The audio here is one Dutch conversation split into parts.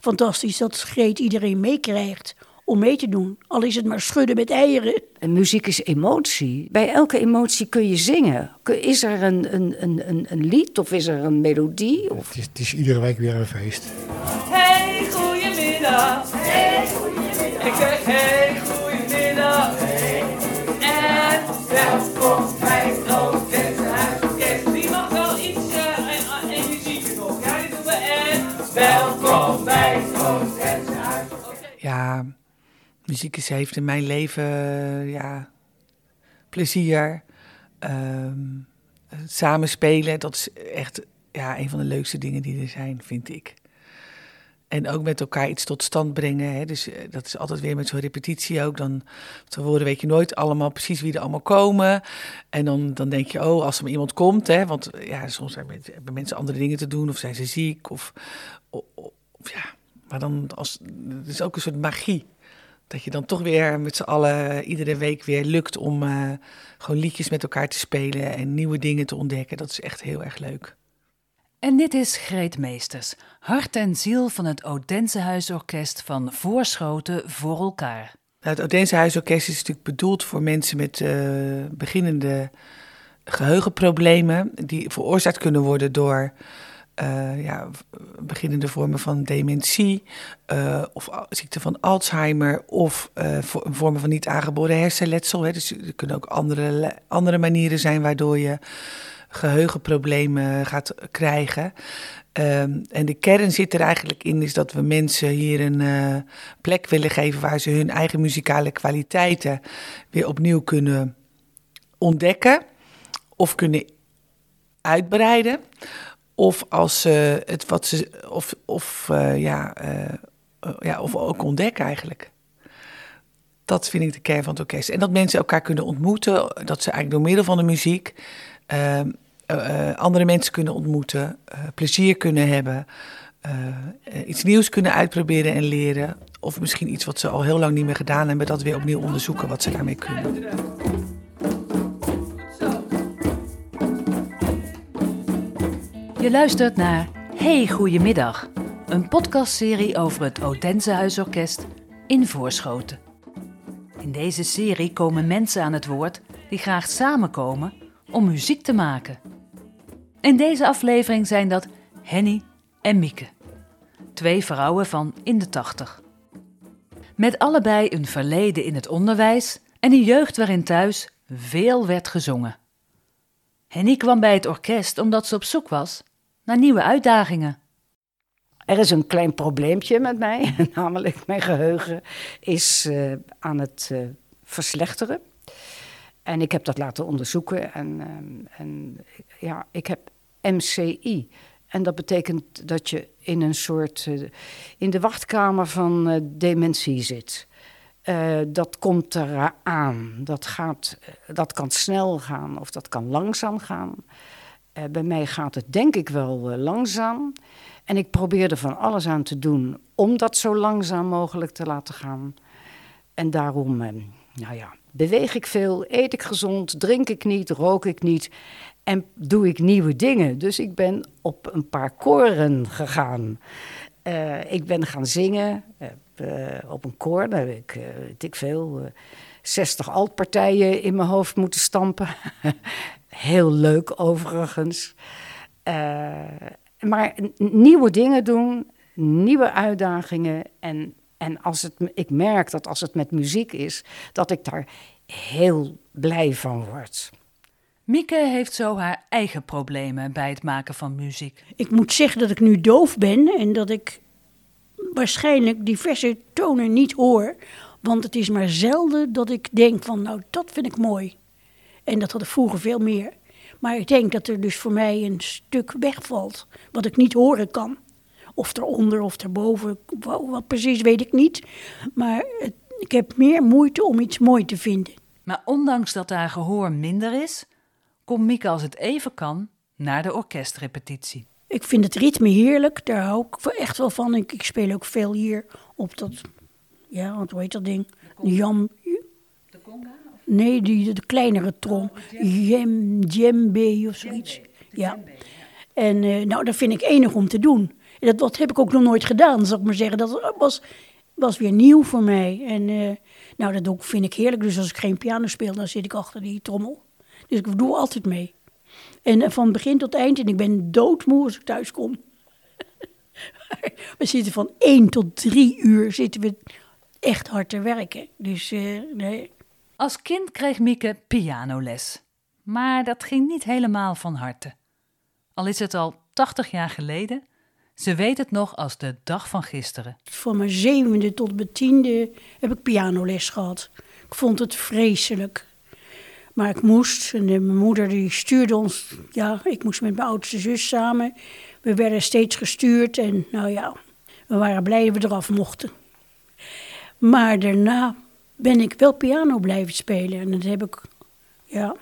fantastisch dat Greet iedereen meekrijgt om mee te doen. Al is het maar schudden met eieren. En muziek is emotie. Bij elke emotie kun je zingen. Is er een, een, een, een lied of is er een melodie? Of... Het, is, het is iedere week weer een feest. Hey, goedemiddag. Hey, goedemiddag. Ik zeg hey, goedemiddag. Hey. En welkom bij het muziek is, heeft in mijn leven ja, plezier. Um, samenspelen, dat is echt ja, een van de leukste dingen die er zijn, vind ik. En ook met elkaar iets tot stand brengen. Hè. Dus eh, dat is altijd weer met zo'n repetitie ook. Dan tevoren weet je nooit allemaal precies wie er allemaal komen. En dan, dan denk je, oh, als er iemand komt. Hè, want ja, soms hebben mensen andere dingen te doen. Of zijn ze ziek. Of, of ja, maar dan als, het is ook een soort magie. Dat je dan toch weer met z'n allen iedere week weer lukt om uh, gewoon liedjes met elkaar te spelen en nieuwe dingen te ontdekken. Dat is echt heel erg leuk. En dit is Greet Meesters, hart en ziel van het Odense Huisorkest van Voorschoten voor elkaar. Nou, het Odense Huisorkest is natuurlijk bedoeld voor mensen met uh, beginnende geheugenproblemen, die veroorzaakt kunnen worden door uh, ja, beginnende vormen van dementie, uh, of ziekte van Alzheimer, of uh, vormen van niet aangeboren hersenletsel. Hè. Dus er kunnen ook andere, andere manieren zijn waardoor je geheugenproblemen gaat krijgen. Um, en de kern zit er eigenlijk in, is dat we mensen hier een plek willen geven waar ze hun eigen muzikale kwaliteiten weer opnieuw kunnen ontdekken of kunnen uitbreiden. Of als ze het wat ze. Of, of uh, ja, uh, ja, of ook ontdekken eigenlijk. Dat vind ik de kern van het orkest. En dat mensen elkaar kunnen ontmoeten. Dat ze eigenlijk door middel van de muziek uh, andere mensen kunnen ontmoeten, plezier kunnen hebben, iets nieuws kunnen uitproberen en leren. Of misschien iets wat ze al heel lang niet meer gedaan hebben, dat weer opnieuw onderzoeken wat ze daarmee kunnen. Je luistert naar Hey Goedemiddag, een podcastserie over het Odense Huisorkest in Voorschoten. In deze serie komen mensen aan het woord die graag samenkomen om muziek te maken. In deze aflevering zijn dat Henny en Mieke, twee vrouwen van in de tachtig. Met allebei een verleden in het onderwijs en een jeugd waarin thuis veel werd gezongen. Henny kwam bij het orkest omdat ze op zoek was naar nieuwe uitdagingen. Er is een klein probleempje met mij, namelijk mijn geheugen is uh, aan het uh, verslechteren. En ik heb dat laten onderzoeken en, uh, en ja, ik heb MCI. En dat betekent dat je in een soort, in de wachtkamer van dementie zit. Dat komt eraan. Dat, gaat, dat kan snel gaan of dat kan langzaam gaan. Uh, bij mij gaat het denk ik wel uh, langzaam. En ik probeer er van alles aan te doen om dat zo langzaam mogelijk te laten gaan. En daarom, nou ja, beweeg ik veel, eet ik gezond, drink ik niet, rook ik niet. En doe ik nieuwe dingen. Dus ik ben op een paar koren gegaan. ik ben gaan zingen op een koor. Daar heb ik, weet ik veel, 60 altpartijen in mijn hoofd moeten stampen. Heel leuk overigens. Uh, maar nieuwe dingen doen, nieuwe uitdagingen. En, en als het, ik merk dat als het met muziek is, dat ik daar heel blij van word. Mieke heeft zo haar eigen problemen bij het maken van muziek. Ik moet zeggen dat ik nu doof ben en dat ik waarschijnlijk diverse tonen niet hoor. Want het is maar zelden dat ik denk van, nou, dat vind ik mooi. En dat had ik vroeger veel meer. Maar ik denk dat er dus voor mij een stuk wegvalt, wat ik niet horen kan. Of eronder of erboven, wat precies weet ik niet. Maar het, ik heb meer moeite om iets mooi te vinden. Maar ondanks dat haar gehoor minder is, komt Mieke als het even kan naar de orkestrepetitie. Ik vind het ritme heerlijk, daar hou ik echt wel van. Ik, ik speel ook veel hier op dat, ja, wat hoe heet dat ding? De jam. De conga? Nee, die, de kleinere trom. Jem, djembe of zoiets. Ja. En uh, nou, dat vind ik enig om te doen. En dat, dat heb ik ook nog nooit gedaan, zal ik maar zeggen. Dat was, was weer nieuw voor mij. En eh, nou, dat doe ik, vind ik heerlijk. Dus als ik geen piano speel, dan zit ik achter die trommel. Dus ik doe altijd mee. En eh, van begin tot eind. En ik ben doodmoe als ik thuis kom. we zitten van één tot drie uur zitten we echt hard te werken. Dus eh, nee. Als kind kreeg Mieke pianoles. Maar dat ging niet helemaal van harte. Al is het al 80 jaar geleden, ze weet het nog als de dag van gisteren. Van mijn zevende tot mijn tiende heb ik pianoles gehad. Ik vond het vreselijk. Maar ik moest, en mijn moeder die stuurde ons, ja, ik moest met mijn oudste zus samen. We werden steeds gestuurd en nou ja, we waren blij dat we eraf mochten. Maar daarna ben ik wel piano blijven spelen. En dat heb ik, ja,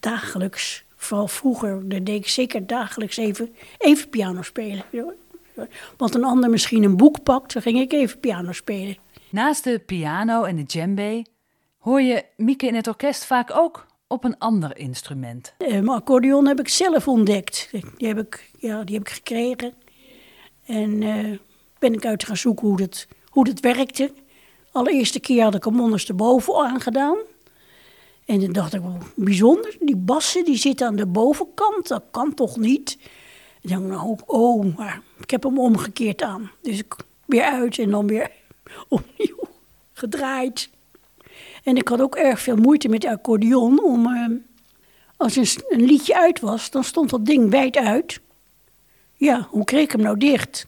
dagelijks, vooral vroeger, daar deed ik zeker dagelijks even, even piano spelen. Want een ander misschien een boek pakt, dan ging ik even piano spelen. Naast de piano en de djembe hoor je Mieke in het orkest vaak ook op een ander instrument. Eh, Mijn accordeon heb ik zelf ontdekt. Die heb ik, ja, die heb ik gekregen. En eh, ben ik uit gaan zoeken hoe dat, hoe dat werkte. Allereerste keer had ik hem ondersteboven aangedaan. En toen dacht ik, oh, bijzonder, die bassen die zitten aan de bovenkant, dat kan toch niet? En dan nou, oh, maar ik heb hem omgekeerd aan. Dus ik weer uit en dan weer opnieuw gedraaid. En ik had ook erg veel moeite met de accordeon om, eh, als een, een liedje uit was, dan stond dat ding wijd uit. Ja, hoe kreeg ik hem nou dicht?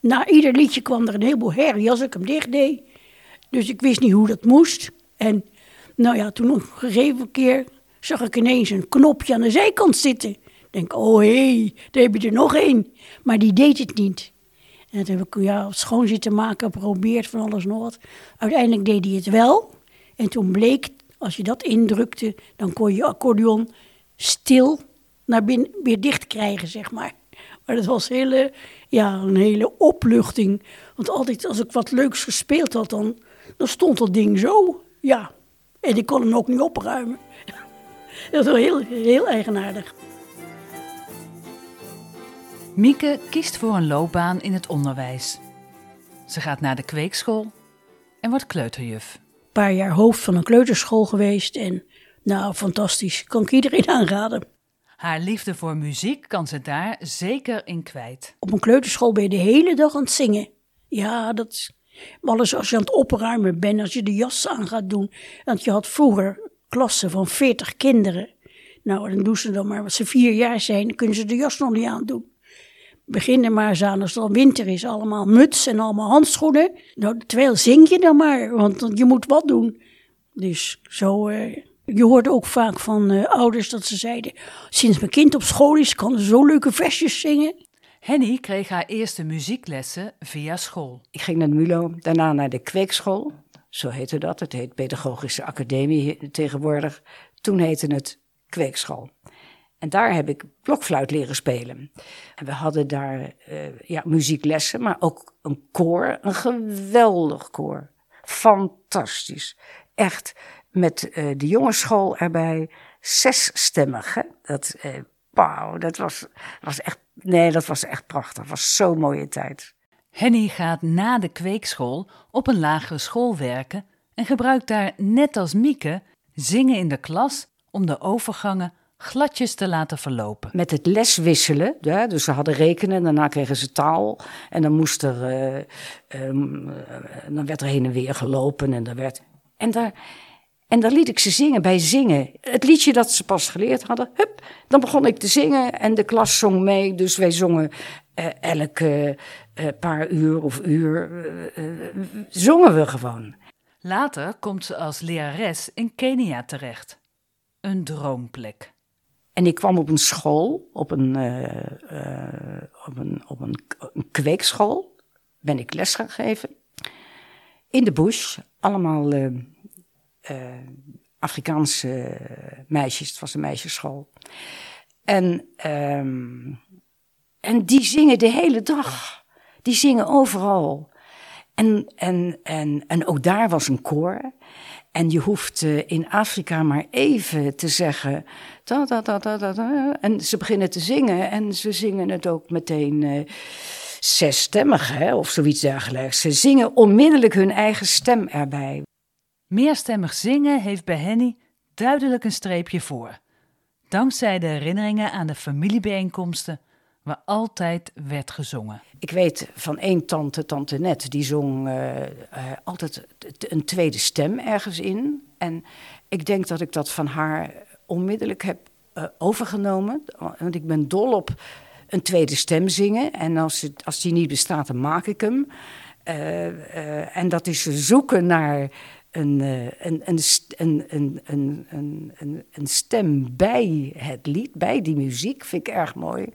Na ieder liedje kwam er een heleboel herrie als ik hem dicht deed. Dus ik wist niet hoe dat moest. En nou ja, toen op een gegeven keer zag ik ineens een knopje aan de zijkant zitten. Ik denk, oh hé, hey, daar heb je er nog één. Maar die deed het niet. En toen heb ik ja, schoon zitten maken, geprobeerd van alles nog wat. Uiteindelijk deed hij het wel. En toen bleek, als je dat indrukte, dan kon je accordeon stil naar binnen weer dicht krijgen, zeg maar. Maar dat was hele, ja, een hele opluchting. Want altijd als ik wat leuks gespeeld had, dan, dan stond dat ding zo. Ja, en ik kon hem ook niet opruimen. Dat was wel heel, heel eigenaardig. Mieke kiest voor een loopbaan in het onderwijs. Ze gaat naar de kweekschool en wordt kleuterjuf. Een paar jaar hoofd van een kleuterschool geweest. En nou, fantastisch. Kan ik iedereen aanraden. Haar liefde voor muziek kan ze daar zeker in kwijt. Op een kleuterschool ben je de hele dag aan het zingen. Ja, dat is alles als je aan het opruimen bent, als je de jas aan gaat doen. Want je had vroeger klassen van 40 kinderen. Nou, dan doen ze dan maar, als ze vier jaar zijn, kunnen ze de jas nog niet aandoen. Begin er maar eens aan, als het al winter is, allemaal muts en allemaal handschoenen. Nou, terwijl zing je dan maar, want je moet wat doen. Dus zo, eh, je hoorde ook vaak van eh, ouders dat ze zeiden, sinds mijn kind op school is, kan ze zo leuke versjes zingen. Henny kreeg haar eerste muzieklessen via school. Ik ging naar de MULO, daarna naar de kweekschool. Zo heette dat. Het heet Pedagogische Academie tegenwoordig. Toen heette het kweekschool. En daar heb ik blokfluit leren spelen. En we hadden daar eh, ja, muzieklessen, maar ook een koor. Een geweldig koor. Fantastisch. Echt. Met eh, de jongensschool erbij. Zesstemmig. Hè? Dat, eh, wauw, dat was, was echt... Nee, dat was echt prachtig. Het was zo'n mooie tijd. Henny gaat na de kweekschool op een lagere school werken en gebruikt daar, net als Mieke, zingen in de klas om de overgangen gladjes te laten verlopen. met het leswisselen. Ja, dus ze hadden rekenen, daarna kregen ze taal. En dan moest er, eh, ehm, eh, dan werd er heen en weer gelopen. En, daar werd, en, daar, en daar liet ik ze zingen bij zingen. Het liedje dat ze pas geleerd hadden, hup, dan begon ik te zingen. En de klas zong mee, dus wij zongen eh, elke eh, paar uur of uur, eh, zongen we gewoon. Later komt ze als lerares in Kenia terecht. Een droomplek. En ik kwam op een school, op een, op een, op een, een kweekschool, ben ik les gaan geven. In de bush, allemaal Afrikaanse meisjes, het was een meisjesschool. En, ehm, en die zingen de hele dag, die zingen overal. En, en, en, en ook daar was een koor. En je hoeft eh, in Afrika maar even te zeggen. Da, da, da, da. En ze beginnen te zingen en ze zingen het ook meteen. eh, zesstemmig hè, of zoiets dergelijks. Ze zingen onmiddellijk hun eigen stem erbij. Meerstemmig zingen heeft bij Henny duidelijk een streepje voor. Dankzij de herinneringen aan de familiebijeenkomsten waar altijd werd gezongen. Ik weet van één tante, tante Net, die zong eh, eh, altijd een tweede stem ergens in. En ik denk dat ik dat van haar onmiddellijk heb eh, overgenomen. Want ik ben dol op een tweede stem zingen. En als, het, als die niet bestaat, dan maak ik hem. En dat is zoeken naar een, eh, een, een, st- een, een, een, een, een, een stem bij het lied, bij die muziek, vind ik erg mooi.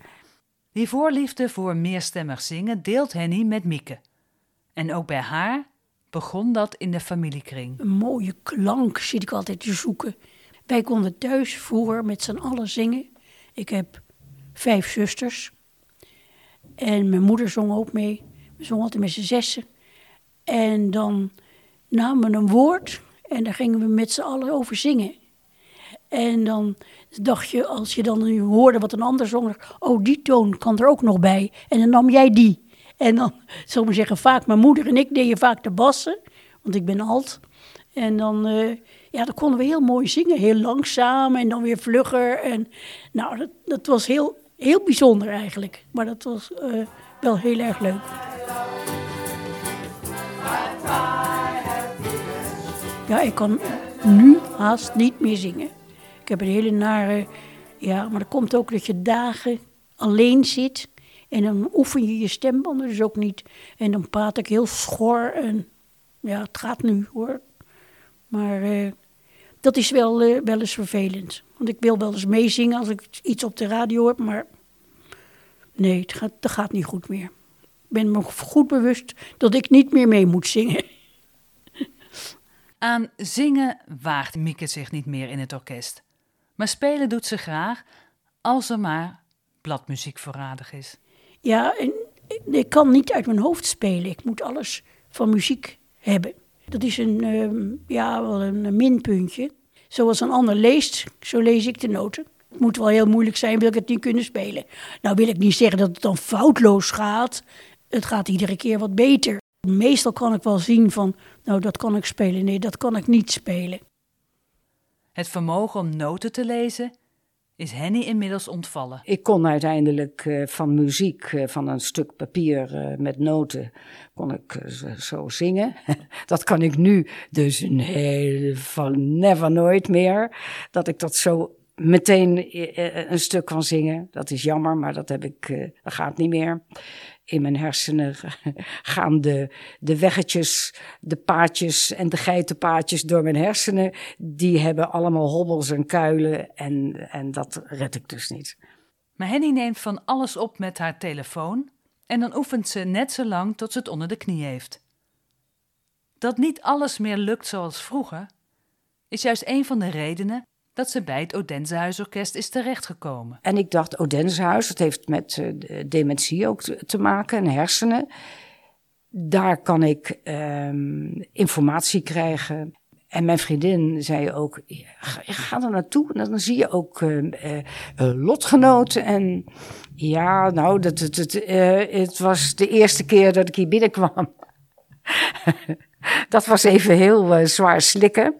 Die voorliefde voor meerstemmig zingen deelt Henny met Mieke. En ook bij haar begon dat in de familiekring. Een mooie klank zit ik altijd te zoeken. Wij konden thuis vroeger met z'n allen zingen. Ik heb vijf zusters. En mijn moeder zong ook mee. We zongen altijd met z'n zessen. En dan namen een woord en daar gingen we met z'n allen over zingen. En dan dacht je, als je dan hoorde wat een ander zong, oh, die toon kan er ook nog bij. En dan nam jij die. En dan, zal ik maar zeggen, vaak mijn moeder en ik deden vaak de bassen, want ik ben alt. En dan, eh, ja, dan konden we heel mooi zingen, heel langzaam en dan weer vlugger. En nou, dat, dat was heel, heel bijzonder eigenlijk. Maar dat was eh, wel heel erg leuk. Ja, ik kan nu haast niet meer zingen. Ik heb een hele nare... Ja, maar dat komt ook dat je dagen alleen zit. En dan oefen je je stembanden dus ook niet. En dan praat ik heel schor. En ja, het gaat nu hoor. Maar eh, dat is wel, eh, wel eens vervelend. Want ik wil wel eens meezingen als ik iets op de radio heb. Maar nee, het gaat, dat gaat niet goed meer. Ik ben me goed bewust dat ik niet meer mee moet zingen. Aan zingen waagt Mieke zich niet meer in het orkest. Maar spelen doet ze graag, als er maar bladmuziek voorradig is. Ja, ik kan niet uit mijn hoofd spelen. Ik moet alles van muziek hebben. Dat is een, ehm, ja, wel een minpuntje. Zoals een ander leest, zo lees ik de noten. Het moet wel heel moeilijk zijn, wil ik het niet kunnen spelen. Nou wil ik niet zeggen dat het dan foutloos gaat. Het gaat iedere keer wat beter. Meestal kan ik wel zien van, nou dat kan ik spelen. Nee, dat kan ik niet spelen. Het vermogen om noten te lezen is Henny inmiddels ontvallen. Ik kon uiteindelijk eh, van muziek, eh, van een stuk papier eh, met noten, kon ik zo- zo zingen. dat kan ik nu dus een hele van never nooit meer. Dat ik dat zo meteen eh, eh, een stuk kan zingen. Dat is jammer, maar dat heb ik, eh, dat gaat niet meer. In mijn hersenen gaan de, de weggetjes, de paadjes en de geitenpaadjes door mijn hersenen. Die hebben allemaal hobbels en kuilen en, en dat red ik dus niet. Maar Henny neemt van alles op met haar telefoon en dan oefent ze net zo lang tot ze het onder de knie heeft. Dat niet alles meer lukt zoals vroeger, is juist een van de redenen dat ze bij het Odense Huisorkest is terechtgekomen. En ik dacht, Odenshuis, dat heeft met eh, de dementie ook te, maken en hersenen. Daar kan ik ehm, informatie krijgen. En mijn vriendin zei ook, ga, ga er naartoe. Dan zie je ook eh, eh, eh, lotgenoten. En ja, nou, dat, dat, het was de eerste keer dat ik hier binnenkwam. dat was even heel zwaar slikken.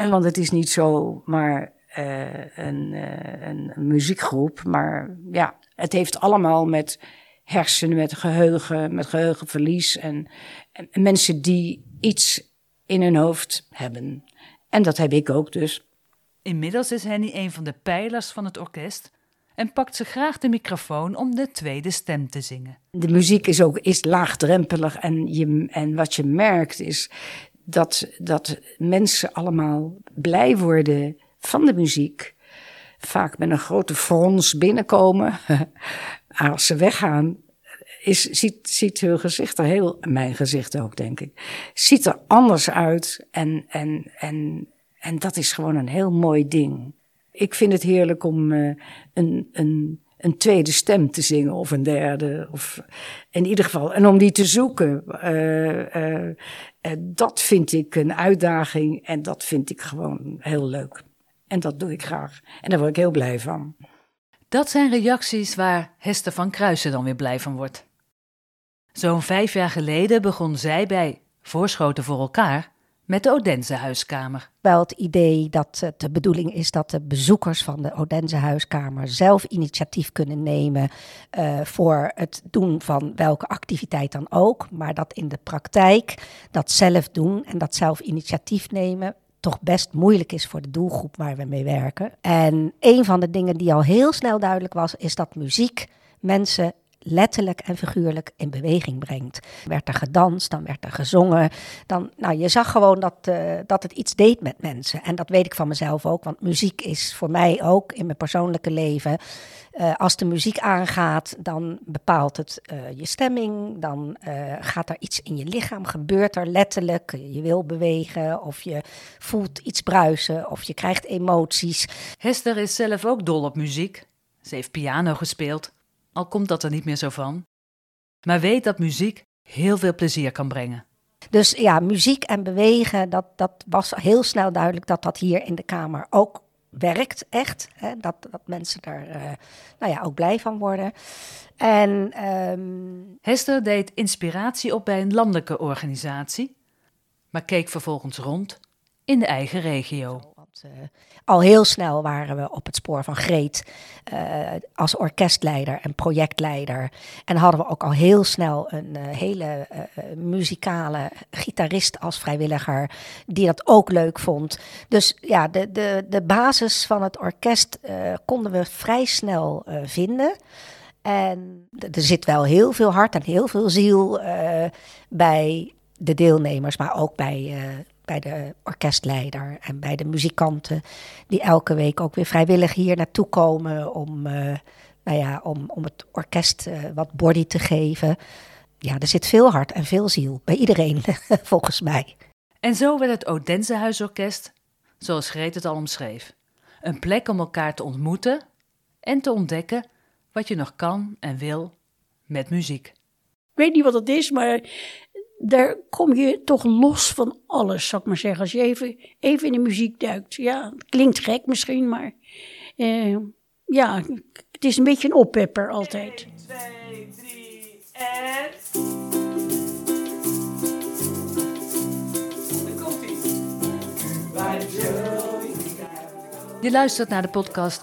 Want het is niet zo maar eh, een, eh, een muziekgroep. Maar ja, het heeft allemaal met hersenen, met geheugen, met geheugenverlies. En, en mensen die iets in hun hoofd hebben. En dat heb ik ook dus. Inmiddels is Henny een van de pijlers van het orkest en pakt ze graag de microfoon om de tweede stem te zingen. De muziek is ook is laagdrempelig. En, je, en wat je merkt is dat, dat mensen allemaal blij worden van de muziek. Vaak met een grote frons binnenkomen. Als ze weggaan, is, ziet, ziet hun gezicht er heel, mijn gezicht ook denk ik, ziet er anders uit. En, en, en, en dat is gewoon een heel mooi ding. Ik vind het heerlijk om uh, een, een, een tweede stem te zingen of een derde. Of in ieder geval, en om die te zoeken. Uh, uh, dat vind ik een uitdaging en dat vind ik gewoon heel leuk. En dat doe ik graag. En daar word ik heel blij van. Dat zijn reacties waar Hester van Kruisen dan weer blij van wordt. Zo'n vijf jaar geleden begon zij bij Voorschoten voor elkaar met de Odense huiskamer. Wel het idee dat het de bedoeling is dat de bezoekers van de Odense huiskamer zelf initiatief kunnen nemen eh, voor het doen van welke activiteit dan ook. Maar dat in de praktijk dat zelf doen en dat zelf initiatief nemen toch best moeilijk is voor de doelgroep waar we mee werken. En een van de dingen die al heel snel duidelijk was, is dat muziek mensen letterlijk en figuurlijk in beweging brengt. Werd er gedanst, dan werd er gezongen. Dan, nou, je zag gewoon dat, uh, dat het iets deed met mensen. En dat weet ik van mezelf ook, want muziek is voor mij ook in mijn persoonlijke leven. Uh, als de muziek aangaat, dan bepaalt het uh, je stemming. Dan gaat er iets in je lichaam, gebeurt er letterlijk. Je wil bewegen of je voelt iets bruisen of je krijgt emoties. Hester is zelf ook dol op muziek. Ze heeft piano gespeeld al komt dat er niet meer zo van. Maar weet dat muziek heel veel plezier kan brengen. Dus ja, muziek en bewegen, dat, dat was heel snel duidelijk dat dat hier in de Kamer ook werkt, echt. Hè? Dat, dat mensen daar uh, nou ja, ook blij van worden. En, um... Hester deed inspiratie op bij een landelijke organisatie, maar keek vervolgens rond in de eigen regio. Uh, al heel snel waren we op het spoor van Greet uh, als orkestleider en projectleider. En hadden we ook al heel snel een uh, hele muzikale gitarist als vrijwilliger, die dat ook leuk vond. Dus ja, de, de, de basis van het orkest konden we vrij snel vinden. En er zit wel heel veel hart en heel veel ziel bij de deelnemers, maar ook bij, bij de orkestleider en bij de muzikanten, die elke week ook weer vrijwillig hier naartoe komen om, uh, nou ja, om, om het orkest uh, wat body te geven. Ja, er zit veel hart en veel ziel bij iedereen, volgens mij. En zo werd het Odense Huisorkest, zoals Greet het al omschreef, een plek om elkaar te ontmoeten en te ontdekken wat je nog kan en wil met muziek. Ik weet niet wat het is, maar daar kom je toch los van alles, zou ik maar zeggen. Als je even, even in de muziek duikt. Ja, het klinkt gek misschien, maar uh, ja, het is een beetje een oppepper altijd. 1, 2, 3 en... Je luistert naar de podcast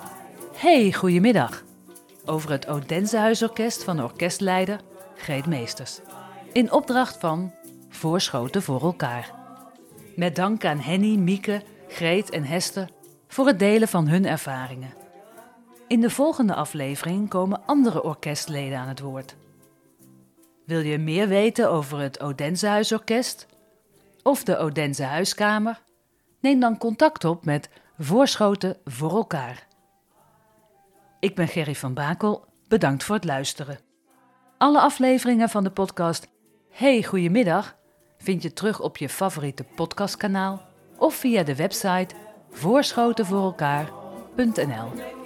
Hey, goedemiddag. Over het Odense Huisorkest van de orkestleider Greet Meesters in opdracht van Voorschoten voor elkaar. Met dank aan Henny, Mieke, Greet en Hester voor het delen van hun ervaringen. In de volgende aflevering komen andere orkestleden aan het woord. Wil je meer weten over het Odense Huisorkest of de Odense Huiskamer? Neem dan contact op met Voorschoten voor elkaar. Ik ben Gerry van Bakel, bedankt voor het luisteren. Alle afleveringen van de podcast Hey, goedemiddag vind je terug op je favoriete podcastkanaal of via de website voorschotenvoorelkaar.nl.